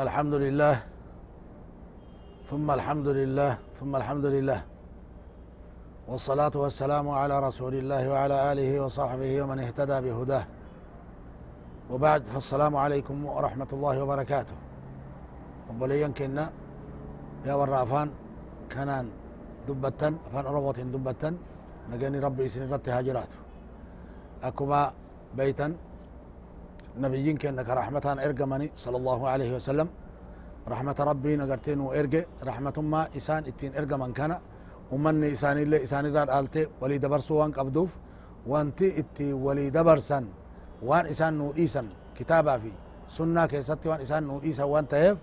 الحمد لله ثم الحمد لله ثم الحمد لله. والصلاة والسلام على رسول الله وعلى آله وصحبه ومن اهتدى بهداه. وبعد فالسلام عليكم ورحمة الله وبركاته. وبليا كنا يا ورافان كانان دبتن أفان أروة دبتن نجاني ربي سن رت هاجرات أكما بيتا نبيين كنا كرحمتان إرجمني صلى الله عليه وسلم. رحمة ربي نقرتين وإرجع رحمة ما إسان إتين إرجمن كان. ومن إسان اللي إسان الراد آلتي ولي دبرسو وان قبدوف وانتي إتي ولي دبرسن وان إسان نور إيسان كتابا في. سنة كيستي وان إسان نور إيسان وان تهف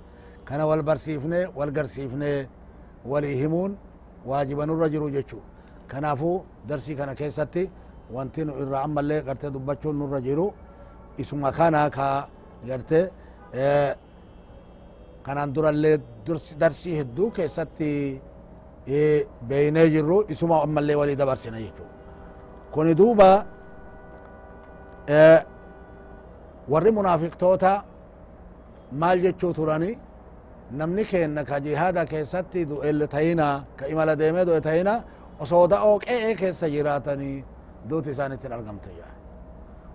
كان والبرسيفني والقرسيفني ولي همون. واجبا الرجل جتشو كنافو درسي كان كيستي. وانتي نو إرى أما اللي قرتي دبتشو نور isuma kana ka garte kanan durallee darsii hedduu keessatti beeynee jirru isuma ammallee walii dabarsina jechu kuni duuba warri munaafiqtoota maal jechuu turani namni keenna ka jihaada keessatti du'e tahina ka imala deemee du'e tahina osoo da'oo qe'ee keessa jiraatanii duuti isaanittin argamte yaa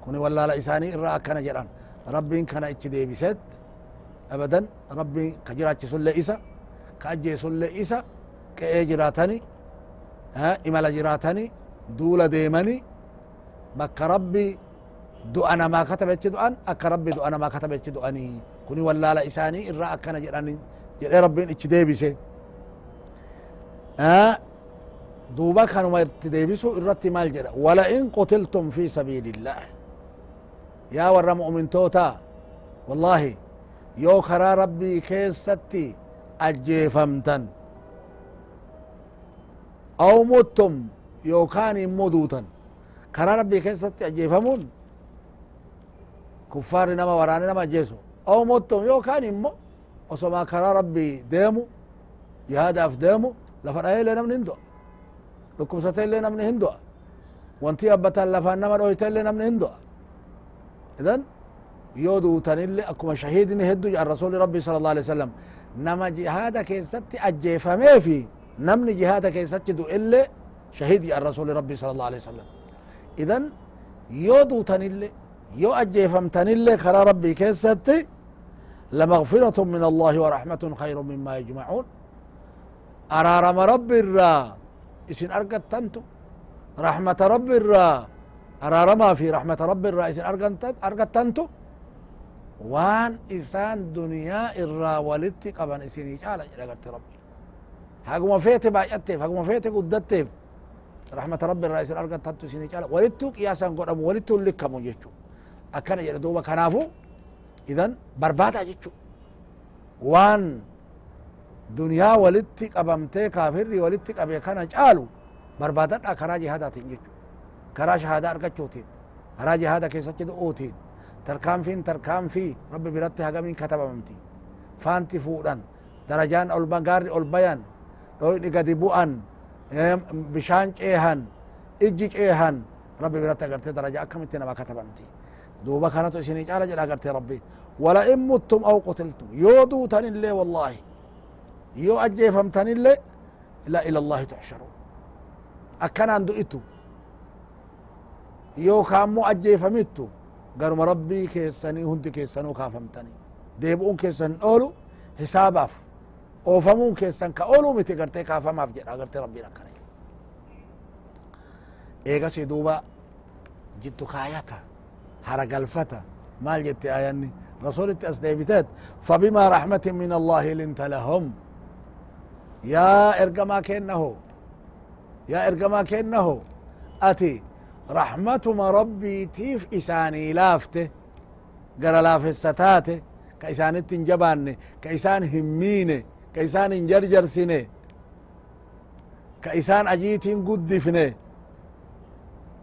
كوني ولا لا إساني إرى كان جران. ربي كان إتش دي بسد أبدا ربي كجرات سل إسا كأجي سل إسا كأي جراتني ها إمال جراتني دول ديمني بك ربي دو أنا ما كتبت دو أن أك ربي دو أنا ما كتبت دو أني كوني ولا لا إساني إرى كان جران. جرى ربي إتش دي بسد ها دوبا كانوا يا ور مؤمن توتا. والله يو كرا ربي كيستي أجيفمتن أو متم يو كان مدوتا كرا ربي كيستي أجيفمون كفار نما وراني نما جيسو. أو متم يو كان مو. وسما كرا ربي ديمو. جهاد أف ديمو. لفرأي من هندو لكم ستين من هندو وانتي أبتا لفان نما رويتين لنا من هندو إذن يودو تنلي أكما شهيد هدو الرسول ربي صلى الله عليه وسلم. نما جهاد كيست أجيفمي في نمن جهاد كيست دو إلي شهيد الرسول ربي صلى الله عليه وسلم. إذن يودو تنلي يو أجيفم تنلي كرا ربي كيست لمغفرة من الله ورحمة خير مما يجمعون. أرارم رب الرا. إسن أرقت تنتو. رحمة رب الرا. أرارما في رحمة رب الرئيس أرقتنتو وان إسان دنيا إرا ولدت قبن إسيني جالا جلقت ربي هاقما فيتي بايتيف هاقما فيتي قدتيف. رحمة رب الرئيس أرقتنتو إسيني جالا ولدتو قياسا قدام ولدتو لكمو جيشو أكنا جلدوبا كنافو. إذن بربادا جيشو وان دنيا ولدت قبمتي كافري ولدت قبي كان جالو. بربادا كرا جهادات جيشو كرا شهادة أرقچوتين كرا جهادة كيسا دؤوتين تركان فين؟ تركان في. رب برتي هقمين كتب ممتي فانتي فودان درجان البنغار البيان دوين قدي بوان. بشان إيهان. أجي إيهان. ربي برتي قرتي درجة أكمتي نما كتب ممتي دوبا كانت سيني جالا جلا قرتي ربي. ولا إن متم أو قتلتم. يودو تن اللي والله. يو أجي فمتن اللي لا إلى الله تحشرون. أكنا اندو yookaan immoo ajjeefamittu garuma rabbii keessanii hundi keessanuu kaafamtanii deebi'uun keessan oolu hisaabaaf oofamuun keessan ka ooluu miti gartee kaafamaaf jedha gartee rabbiin akkana eegasi duuba jiddu kaayata haragalfata maal jette ayanni rasulitti as deebiteet fabima raxmatin min allahi linta lahum yaa ergamaa kennaho yaa ergamaa kennaho ati رحمتما ربي تيف إساني لافته قرأ لاف الستاته كإسان التنجبان كإسان همين كإسان انجرجر سنه كإسان أجيتين قدفن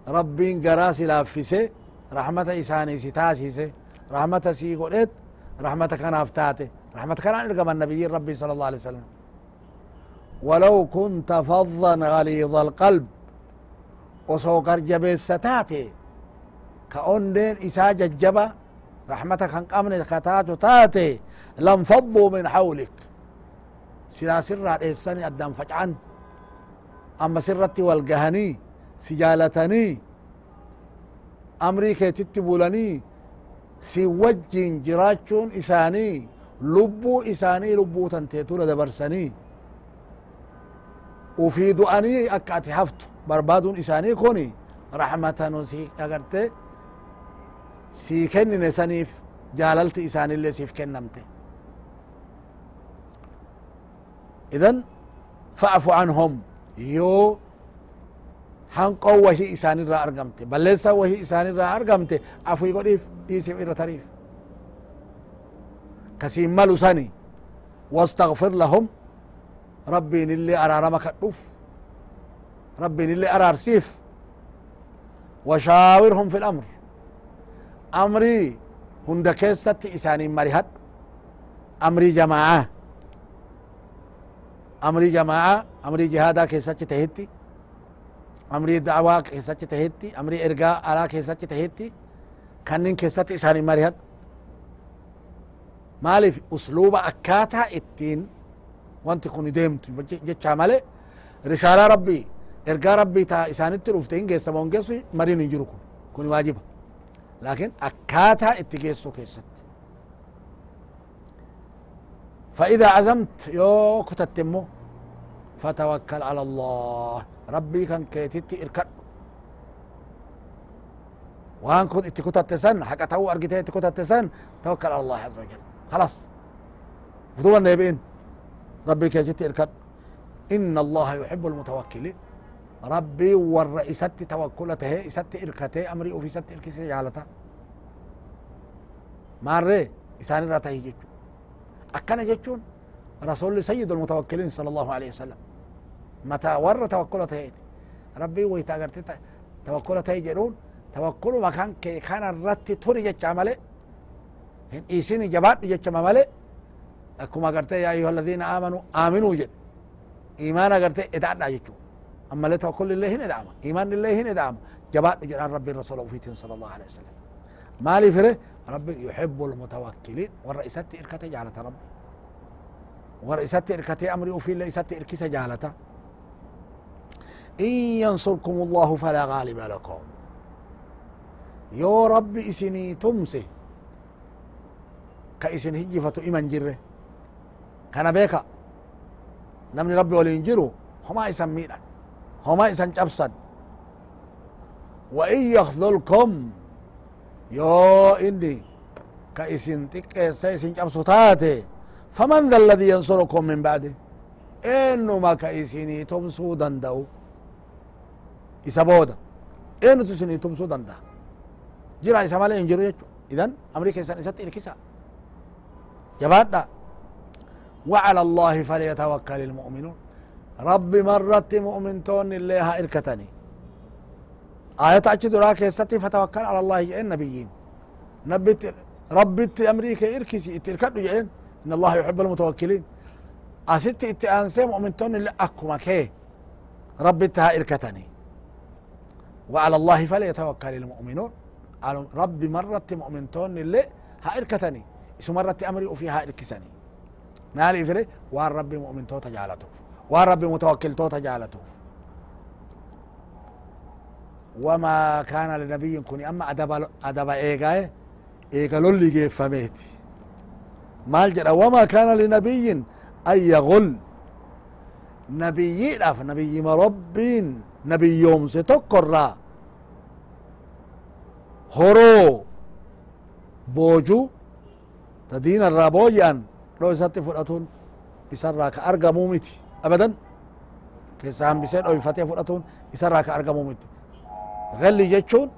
ربي قراس لافسه رحمة إساني ستاسيس رحمة سيقولت رحمة كان كنافتاته رحمة كان عن النبي ربي صلى الله عليه وسلم. ولو كنت فظا غليظ القلب osoo garjabeessa taate ka onneen isaa jajjaba rahmata kan qabne ka taatu taate lanfadduu min hawlik silaa sirraa dheessani addan fac'an amma sirratti wal gahanii si jaalatanii amrii keetitti bulanii si wajjin jiraachuun isaanii lubbuu isaanii lubbuu tanteetula dabarsanii ufii du'anii akka ati haftu barbaaduun isaanii kun rahmata nu si agarte sii kennine saniif jaalalti isaanillee siif kennamte idan fa'fu anhum yoo hanqoo wahii isaanirraa argamte balleessa wahii isaanirraa argamte afui godhiif dhiisiif irra tariif kasiin malu sani واستغفر لهم ربين اللي أرارما كدوف ربين اللي أرارسيف. وشاورهم في الأمر. أمري هند كيست إساني مريهد. أمري جماعة. أمري جماعة. أمري جهادا كيست تهتي أمري دعوة كيست تهتي أمري إرقاء على كيست تهتي كنن كيست إساني مريهد. maaliif usluuba akkaataa ittiin wanti kun deemtu jecha male risaalaa rabbii ergaa rabbii taa isaanitti dhufte hin geessama hin geessu mariin hin jiru kun kun waajiba laakin akkaataa itti geessuu keessatti فإذا عزمت يو كتت مو فتوكل على الله ربي كان كيتتي اركد وان كنت اتي كتت سن حق تو ارقتي اتي كتت سن توكل على الله عز وجل خلاص فدوبا نيبين ربي كيتتي اركد إن الله يحب المتوكلين. ربي والرئيسة توكلته إسات إركته أمري وفي ست إركسي جالتا ماري إسان راته جيجو أكنا جيجون رسول سيد المتوكلين صلى الله عليه وسلم. متى ور توكلته ربي ويتاغرت توكلته جرون توكل مكان كي كان الرت توري جيج عمله هن إيسيني جبات جيج ممله أكما قرت يا أيها الذين آمنوا آمنوا جد. إيمان قرت إدعنا جيجو أما لا توكل الله هنا دعم إيمان الله هنا دعم جبات جران ربي الرسول وفيتين صلى الله عليه وسلم. مالي فره ربي يحب المتوكلين. والرئيسات إركته جالة ربي. ورئيسات إركته أمري وفي لئيسات إركسة جالته إن ينصركم الله فلا غالب لكم. يو ربي إسني تمسي. كان بيكا نمني ربي ولين جرو هما يسمينا هما إسان جبسن وإن يخذلكم يو إني كإسن تكيسا إسن جبسو تاتي فمن ذا الذي ينصركم من بعده إنما كإسني تمسو دندو إسا بودا إنو تسني تمسو دندا جرا إسا مالي إنجرو يجو إذن أمريكا إسان إسات إركسا جبادا وعلى الله فليتوكل المؤمنون. ربي مرت مؤمنتون اللي ها إركتني. آية أجي درا كيستي فتوكل على الله جئين نبيين. نبت ربت أمريكا إركسي إتركت جئين إن الله يحب المتوكلين. أست إتأنسي مؤمنتون اللي أكما كي ربتها إركتني. وعلى الله فليتوكل المؤمنون. ربي مرت مؤمنتون اللي ها إركتني. إسو مرت أمري وفيها إركسني. نالي فري وان ربي مؤمن توتا جالتوف وان ربي متوكل توتا جالتوف وما كان لنبي كوني أما أدب أدب إيغاي إيغا لولي جيفميتي. مال جرى وما كان لنبي أن يغل. نبي لاف نبي مربين نبي يوم ستكرا. هرو. بوجو. لو isatti fudhatuun isarraa ka argamuu miti abadan keessa hambisee dhoyfatee fudhatuun isarraa ka argamuu miti galli jechuun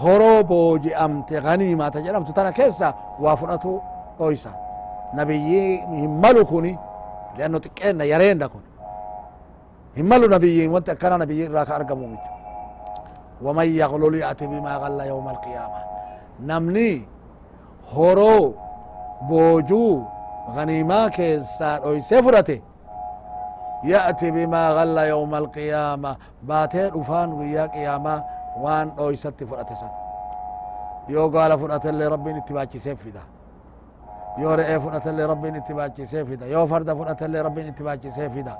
horoo booji'amte ganiimaata jedhamtu tana keessa waa fudhatu dhoysa nabiyyii hin malu kuni lianno xiqqeenna yareenna kun hin malu nabiyyiin wanti akkana nabiyyi irraa ka argamu miti waman yaglul ya'ti bimaa galla yawma alqiyaama namni horoo boojuu ganiimaa keessaa dhoysee fudhate ya'ti bimaa galla yawma alqiyaama baatee dhufaan guyyaa qiyaamaa waan dhoysatti fudhate san yoo gaala fudhatellee rabbiin itti baachisee fida yoo re'ee fudhatellee rabbiin itti baachisee fida yoo farda fudhatellee rabbiin itti baachisee fida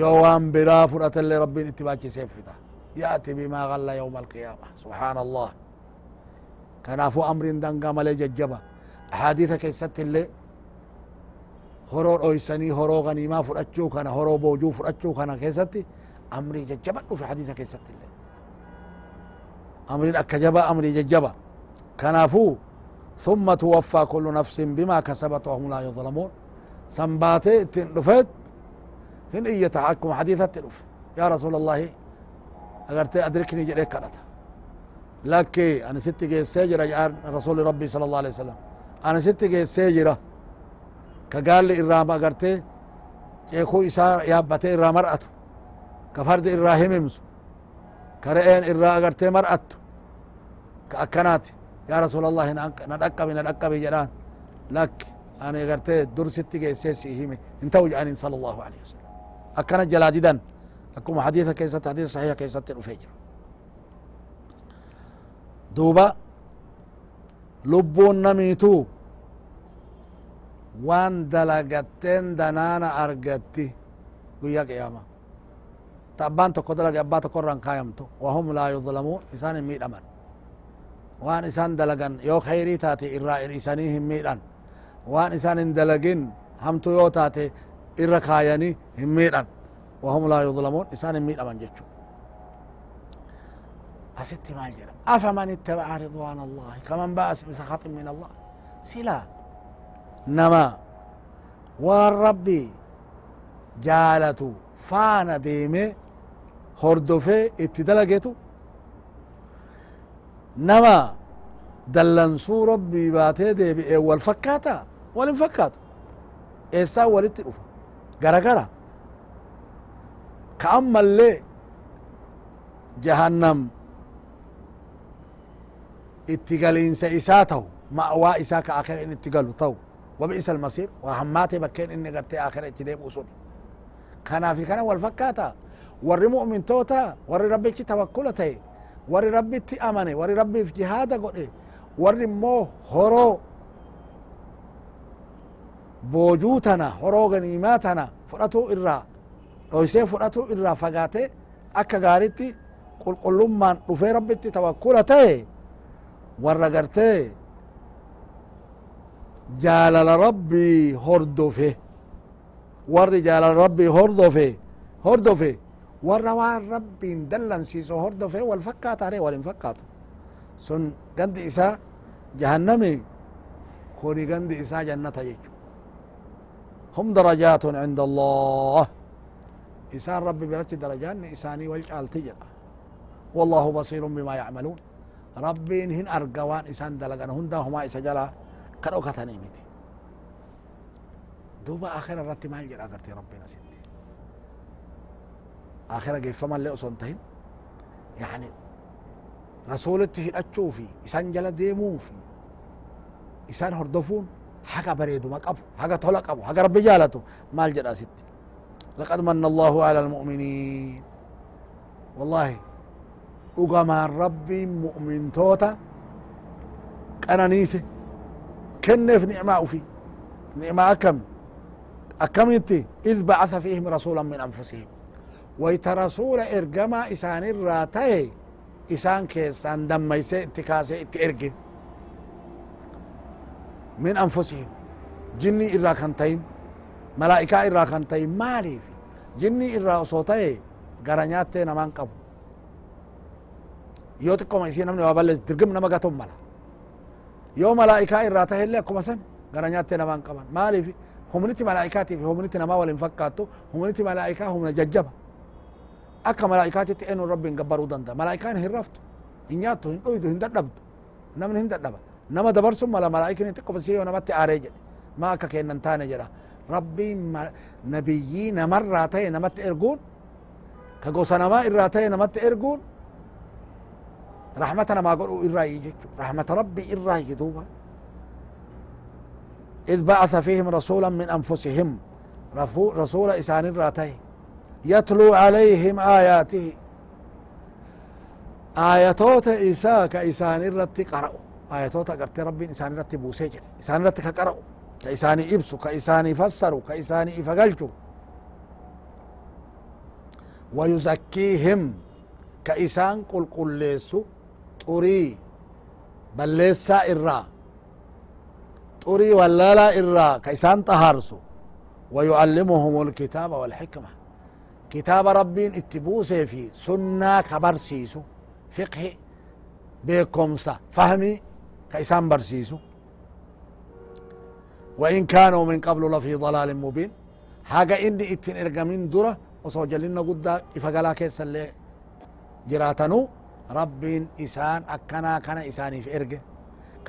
yoo waan biraa fudhatellee rabbiin itti baachisee fida ya'ti bimaa galla yawma alqiyaama subxaana allah kanaafuu amriin dangaa malee حديثة كي ست اللي هرور أويساني هرور غني ما فرأتشو كان هرور بوجو فرأتشو كان كي ستي أمري ججبا في حديثة كي ست اللي. أمري الأكجبا أمري ججبا كنافو ثم توفى كل نفس بما كسبت وهم لا يظلمون. سنباتي تنفت هن إيه تحكم حديثة تنف يا رسول الله أغرت أدركني جريك كانت. لكي أنا ستي كي سجر رسول ربي صلى الله عليه وسلم. أنا ست جي سيجرة كقال لي إرام أغرتي يكو إسا يابتي إرا مرأته كفرد إرا هممس كرئين إرا أغرتي مرأته كأكناتي يا رسول الله ندقبي ندقبي جران لك أنا قرتي درستي جيسيسي هيمي انتو جانين صلى الله عليه وسلم أكنا جلاددا أكم حديثة كيسة حديث صحيح كيسة الأفجر دوبا لبون نميتو وان دلقتين دنانا أرقتي ويا قيامة تأبان تقو دلق أبا تقرن قايمتو وهم لا يظلمون إسان ميد أمن waan isaan dalagan yoo khayrii taate irraa isanii hin miidhan waan isaan hin dalagin hamtu yoo taate irra kaayanii hin miidhan wahum laa yudlamuun isaan hin miidhaman jechu asitti maal jedha afaman ittabaca ridwaan allahi kaman ba'as bisakatin min allah sila nama waan rabbi jaalatu faana deeme hordofee itti dalagetu nama dallansuu rabbii baatee deebi'ee wal fakkaata wal hin fakkaatu eessaa walitti dhufa gara gara ka ammallee jahannam itti galiinsa isaa ta'u ma'waa isaa ka akhira in itti galu ta'u وبئس المصير. وهماتي بكين اني قرتي آخر اتديب وصول كان في كان والفكاتا. ور مؤمن توتا. ور ربي توكلتي. ور ربي امني ور ربي في جهاد قد ور مو هرو بوجوتنا. هرو غنيماتنا فرأتو إرا. رويسي فرأتو إرا فقاتي. أكا غارتي قل قل لما رفي ربي توكلتي. ور قرتي جالل ربي هردفه. ور جالل ربي هردفه. هردفه. ور وان ربي دلن سيسو هردفه والفكات عليه والانفكات سن قند إسا جهنمي. كوني قند إسا جنة يجو. هم درجات عند الله. إسان ربي برتي درجان إساني والجعل تجرى. والله بصير بما يعملون. ربين هن أرجوان إنسان دلقان هن ده هما إسجلا كانوا كثاني متي دوبا آخر الرتي ما يجي أقرتي ربنا ستي آخر جيف فما اللي أصنتهن يعني رسولته أشوفي إنسان جل ديموفي إنسان هردفون حاجة بريدو ما قبو حاجة طلق قبو حاجة ربي جالته ما الجرأة ستي لقد من الله على المؤمنين والله dhugamaan rabbiin mu'mintoota qananiise. كنف نعماء في نعماء كم أكمنتي إذ بعث فيهم رسولا من أنفسهم ويت رسول إرجما إسان الراتي إسان كيسان دم يسي اتكاسي اتئرجي من أنفسهم جني إرا كنتين ملائكة إرا كنتين مالي في جني إرا صوتي غرانيات نمان قبو يوتكم إسي نمني وابلس درقم نمغتهم ملا yoo malaa'ikaa irraa tahe illee akkuma san gara nyaattee namaan qaban maaliif humniti malaa'ikaatiif humniti namaa wal hin fakkaattu humniti malaa'ikaa humna jajjaba akka malaa'ikaatitti eenyuun rabbiin gabbaruu danda'a malaa'ikaan hin raftu hin nyaattu hin dhuydu hin dadhabdu namni hin dadhaba nama dabarsun mala malaa'ikni xiqqo bas yoo namatti aaree jedhe ma akka kennan taane jedha rabbiin nabiyyii namarraa ta'e namatti erguun ka gosa namaa irraa ta'e namatti erguun rahmata namaa godhuu irraayi jechu rahmata rabbii irraayi duuba إذ بعث فيهم رسولا من أنفسهم. رسول إسان الراتي يتلو عليهم آياته. آياتوت إساء كإسان الرتي قرأوا آياتوت قرت ربي إسان الرتي بوسيجر. إسان الرتي كقرأوا كإسان إبسوا كإسان فسروا كإسان إفقلتوا ويزكيهم. كإسان قل قل ليسو. طري بلسا إرّا xurii wallaalaa irraa ka isaan ويعلمهم الكتاب والحكمة كتاب ربين اتبوسي في سنة كبرسيسو فقه بكمسة فهمي كيسان برسيسو وإن كانوا من قبل لفي ضلال مبين حاجة إني اتن إرقمين درة وصو جلنا قد إفقلا كيسا اللي جراتنو ربين إسان أكنا كان إساني في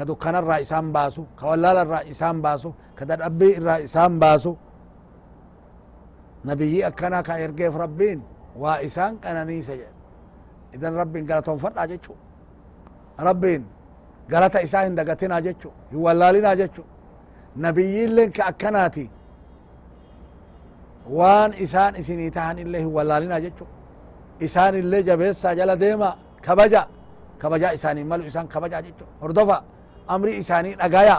dukkana irraa isaan baasu ka wallaala irraa isaan baasu ka dadhabbii irraa isaan baasu nabiyyi akkana ka ergeef rabbiin waa isaan qananiisa jedhe idan rabbiin galatoonfadhaa jechu rabbiin galata isaa hin dagatinaa jechu hin wallaalinaa jechu nabiyyiilleen ka akkanaati waan isaan isinii tahan illee hin wallaalinaa jechu kabaja kabaja isaanii malu isaan kabaja jechu hordofa amri isaanii dhagaya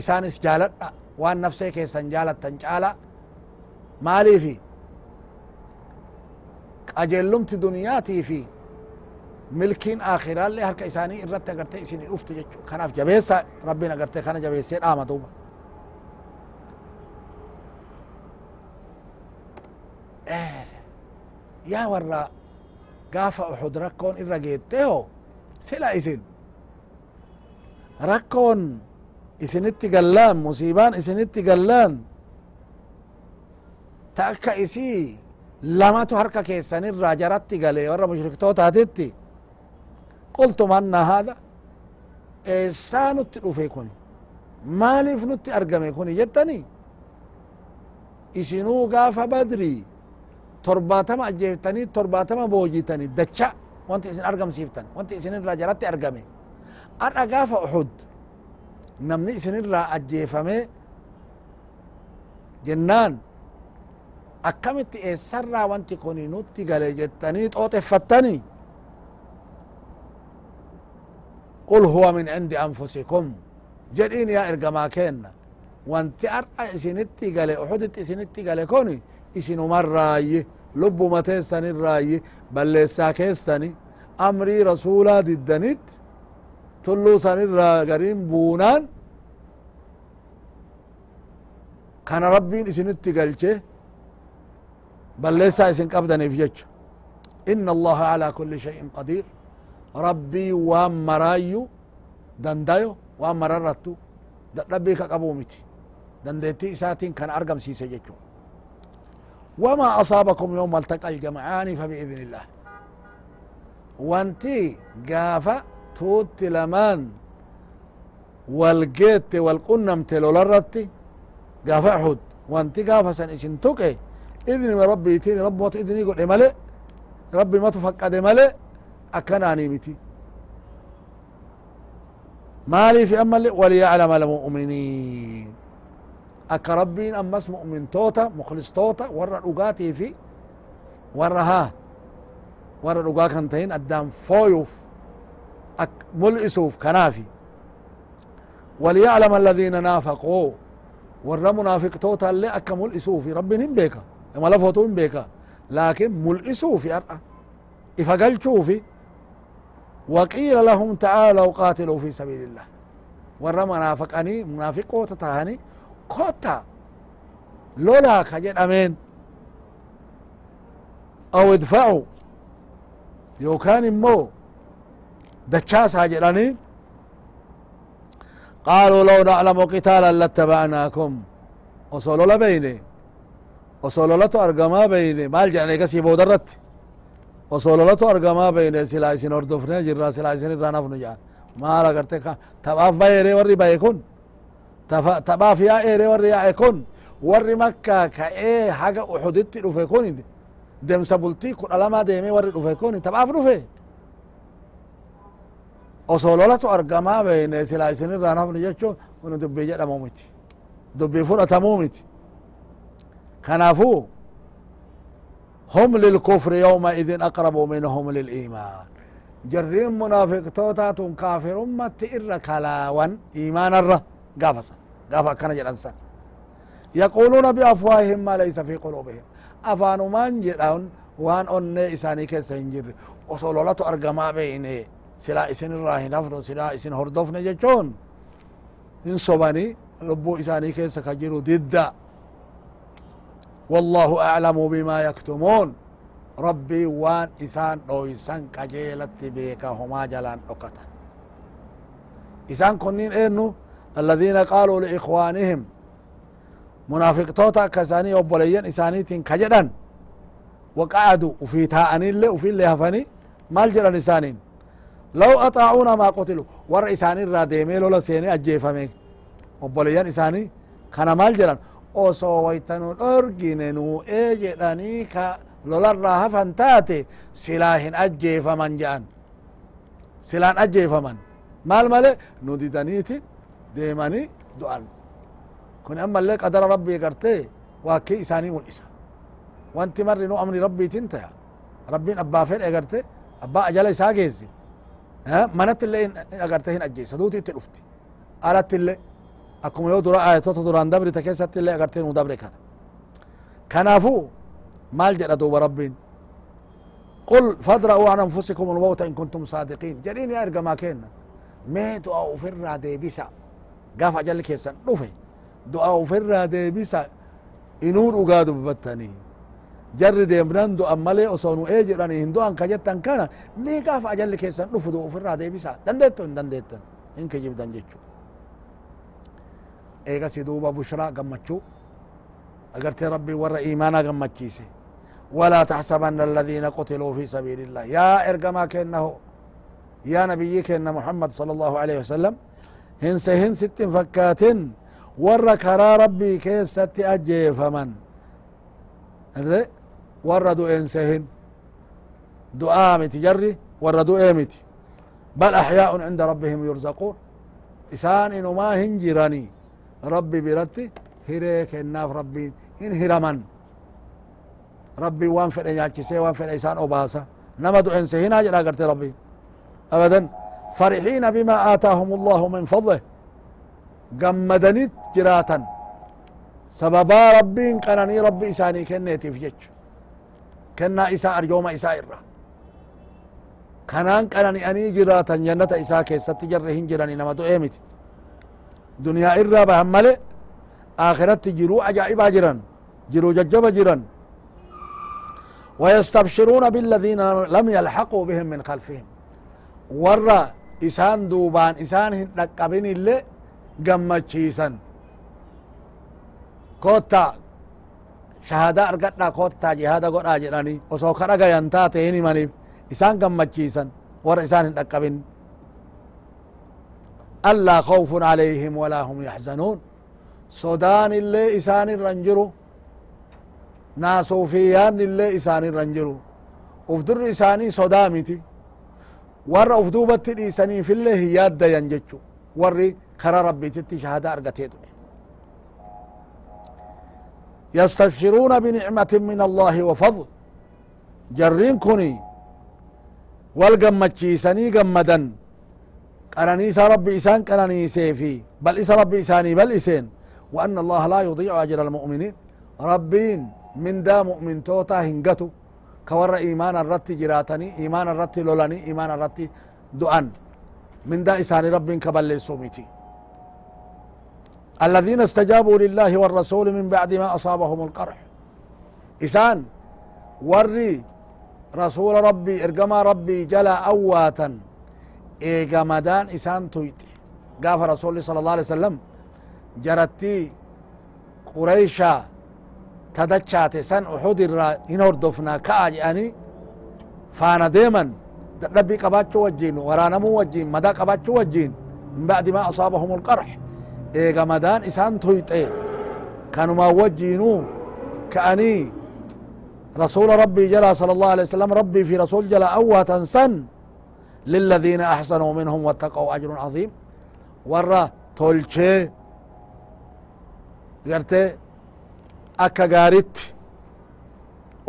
isaanis jaaladha waan nafsee keessan jaalattan caala maaliifi qajeellumti duniyaatii fi milkiin aakhiraallee harka isaanii irratti agarte isin dhufti jechu kanaaf jabeessa rabbiin agarte kana jabeessee dhaama duuba yaa warra قافة أحد ركون إن رقيته سلا إسن ركون إسن التقلان مصيبان إسن التقلان تأكا إسي لما تهرك كيسان الراجرات تقلي ورا مشرك توتا تتي قلتم أن هذا إسان التقفيكون ما لفنو التقرقم يكوني جتني إسنو قافة بدري torbaatama ajjeeftanii torbaatama boojitani dacha wanti isin argamsiiftan wanti isinirraa jaratti argame adha gaafa uxud namni isinirraa ajjeefame jennaan akkamitti eessarraa wanti kun nutti gale jettanii xooxeffattani qul huwa min cindi anfusikum jedhiin yaa ergamaa kenna wanti ar'a isinitti gale uxuditti isinitti gale kun isinumarraayi lubbuma teessanirraayi balleessaa keessani amrii rasuulaa diddanit tulluu sanirraa garin buunaan kana rabbiin isinitti galche balleessaa isin qabdaniif jecha inna allaha ala kuli shay'in qadiir rabbii waan maraayyu dandayo waan mararrattu dadhabbii ka qabuu miti dandeettii isaatiin kana argamsiise jechu وما أصابكم يوم التقى الجمعان فبإذن الله. وانتي قافة توت لمان والقيت والقنمت لولرتي قافة أحد. وانتي قافة سن إشن إذن ربي يتيني رب موت إذن يقول إمالي. ربي ما تفقد إمالي. أكناني متي مالي في أمل وليعلم المؤمنين. akka مؤمن توتا مخلص توتا warra dhugaatii في warra ها warra dhugaa kan قدام فويوف fooyuuf mul'isuuf كنافي. وليعلم الذين نافقوا ورمنا في كتوتا لأك مل إسوفي رب بيكا إما لا لفوتو بيكا لكن مل إسوفي أرأى إفقل شوفي وقيل لهم تعالوا قاتلوا في سبيل الله. ورمنا فقاني منافقوا تتهاني kotta lolaa ka jedhameen aw idfacu yookaan immoo dachaasaa jedhanii qaaluu law naclamu qitaalan lattabacnaakum osoo lola beyne osoo lolatu argamaa beyne maal jedhan egasii booda irratti وصولولتو أرقما بين سلا إسن هردفنا جرا سلا إسن الرا نفنو جان maal agarte taphaaf bayeere warri baye kun tabaaf yaa ere warri yaa'e kun warri makkaa ka'ee haga uxuditti dhufe kun demsa bultii kudha lama deemee warri dhufe kun tabaaf dhufe. Osoo lolatu argamaa beene silaa isinirraan hafne jechuun kun dubbii jedhamuu miti. Dubbii fudhatamuu miti. Kanaafuu hum lilkufri yawma idin aqrabu minhum liliimaan jarriin munaafiqtootaatun kaafirummatti irra kalaawan iimaanarra gaafasa قافا كان جلنسا يقولون بأفواههم ما ليس في قلوبهم أفانو من جرون وان أني إساني كيسا هنجر وصولولاتو أرقما بيني سلا إسن الراهي نفرو سلا إسن هردوفن جچون إن صباني لبو إساني كيسا كجرو ضد والله أعلم بما يكتمون ربي وان إسان رويسان كجيلت بيك هما جلان أكتا إسان كنين إنو الذين قالوا لإخوانهم منافق توتا كساني وبوليين إسانيتين كجدن وقعدوا وفي تاءني اللي وفي اللي هفني مال جران إسانين. لو أطاعونا ما قتلوا ور إساني را ديمي لولا سيني أجيفمي. وبوليين إساني كان مال جران osoo waytanu dhorgine nu ee jedhanii ka lolarraa hafan taate silaa hin ajjeefaman jedhan silaan ajjeefaman maal male nu ديماني دعان كن أما اللي قدر ربي قرتي واكي إساني والإسا وأنت مرة نو أمر ربي تنتا ربي أبا فين أقرتي؟ أبا أجل إسا جيزي ها؟ منت اللي أقرتي هن أجيسا دوتي تلوفتي ألت اللي أكم يو درا آية توتو دران دبري تكيسات اللي أقرتي نو دبري كان. افو مال جرى دوب ربي. قل فادرأوا عن أنفسكم الموت إن كنتم صادقين. جرين يا إرقى ما كينا. ميتوا أو دي بيسا. قاف أجل كيسا رفي دعاء فرا ديبسا إنور أقادوا ببتني جر ديمنان دو أمالي أصونو إيجراني هندو أنك جتن كان مي قاف أجل كيسا رفو دعاء فرا ديبسا دندتن دندتن إنك جبدن جيتشو eegasi duuba bushraa gammachuu agarte rabbi warra iimaana gammachiise. ولا تحسبن الذين قتلوا في سبيل الله يا ارجما كانه يا نبي كان محمد صلى الله عليه وسلم هنس هن ست فكات ور كرا ربي كيست أجي فمن. ور دو انسهن دعاء متجري ور دو ايمتي بل أحياء عند ربهم يرزقون. إسان إنو ما هنجراني ربي برتي هيري كناف ربي. إن هرمن ربي وان فدي نياچسي وان فدي إسان أوباسا نما دو انسي هنا جرا قرتي ربي. أبدا. فرحين بما آتاهم الله من فضله. قمدنت جراتا. سببا ربين قناني ربي إساني كنيتي في جج كنا إساء أرجوم إساء إرّا. كنان قناني أني جراتا. جنة إساء كيست جرهن جراني نما دو إيمتي دنيا إرّا بهم ملئ آخرت جرو عجائبا جران. جرو ججبا جران. ويستبشرون بالذين لم يلحقوا بهم من خلفهم. ورّا إسان دوبان إسان نقبين اللي قمتشيسا كوتا شهادة أرقدنا كوتا جهادة قد جراني وسو كرقا ينتاتي هني منيف إسان قمتشيسا ورّا إسان نقبين ألا خوف عليهم ولا هم يحزنون صدان اللي إسان الرنجرو ناسوفيان اللي إسان الرنجرو افدر إساني صدامتي ور افدوبت إساني في الله ياد ينججو ور كرا ربي تتي شهادة أرقتيدو يستبشرون بنعمة من الله وفضل جرين كوني والقمتشيسني قمدن قرنيس ربي إسان قرنيسي في بل إس ربي إساني بل إسين وأن الله لا يضيع أجر المؤمنين ربين من دا مؤمن توتا هنگتو كور إيمان الرت جراتني إيمان الرت لولني إيمان الرت دعان من دا إساني ربين كبل سوميتي. الذين استجابوا لله والرسول من بعد ما أصابهم القرح. إسان وري رسول ربي إرقما ربي جلا أواتا. eegamadaan isaan tuyxe gaafa rasuli sala allah alai wasalam jarattii qureysha tadachaate san uxud irraa hin hordofnaa ka'a jedhanii faana deeman dadhabbii qabaachuu wajjiin waraanamuu wajjiin madaa qabaachuu wajjiin min ba'di maa asaabahum alqarx eega madaan isaan toyxe kanumaa wajjiinuu ka'anii رسول ربي جرى صلى الله عليه وسلم ربي في رسول جلا أوة سن للذين أحسنوا منهم واتقوا أجر عظيم ورا تولشي قرتي akka gaaritti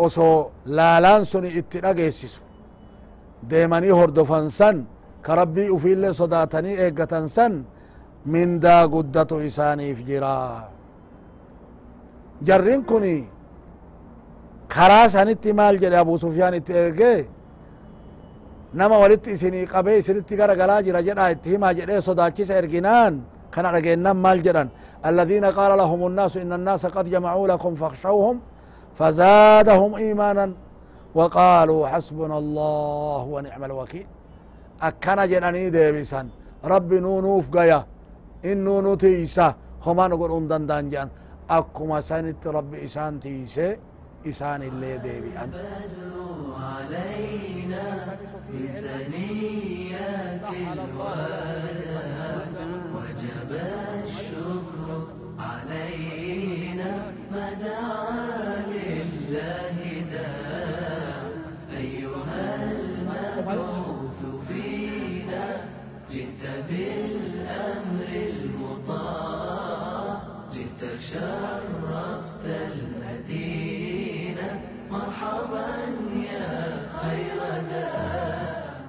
osoo laalaan sun itti dhageessisu. Deemanii hordofansan ka rabbii ufiillee sodaatanii eeggatan san mindaa guddatu isaaniif jira. Jarrin kun karaa sanitti maal jedhe abu sufyaan itti eegee? Nama walitti isinii qabee isinitti gara galaa jira jedhaa itti himaa jedhee sodaachisa erginaan kana dhageennan maal jedhan? الذين قال لهم الناس إن الناس قد جمعوا لكم فاخشوهم فزادهم إيمانا وقالوا حسبنا الله ونعم الوكيل. أكنا جناني ديبسا ربي نونوف قيا إن نونو تيسا. هما نقول أندن دانجان أكما سانت ربي إسان تيسي. إسان اللي ديبئا بدر علينا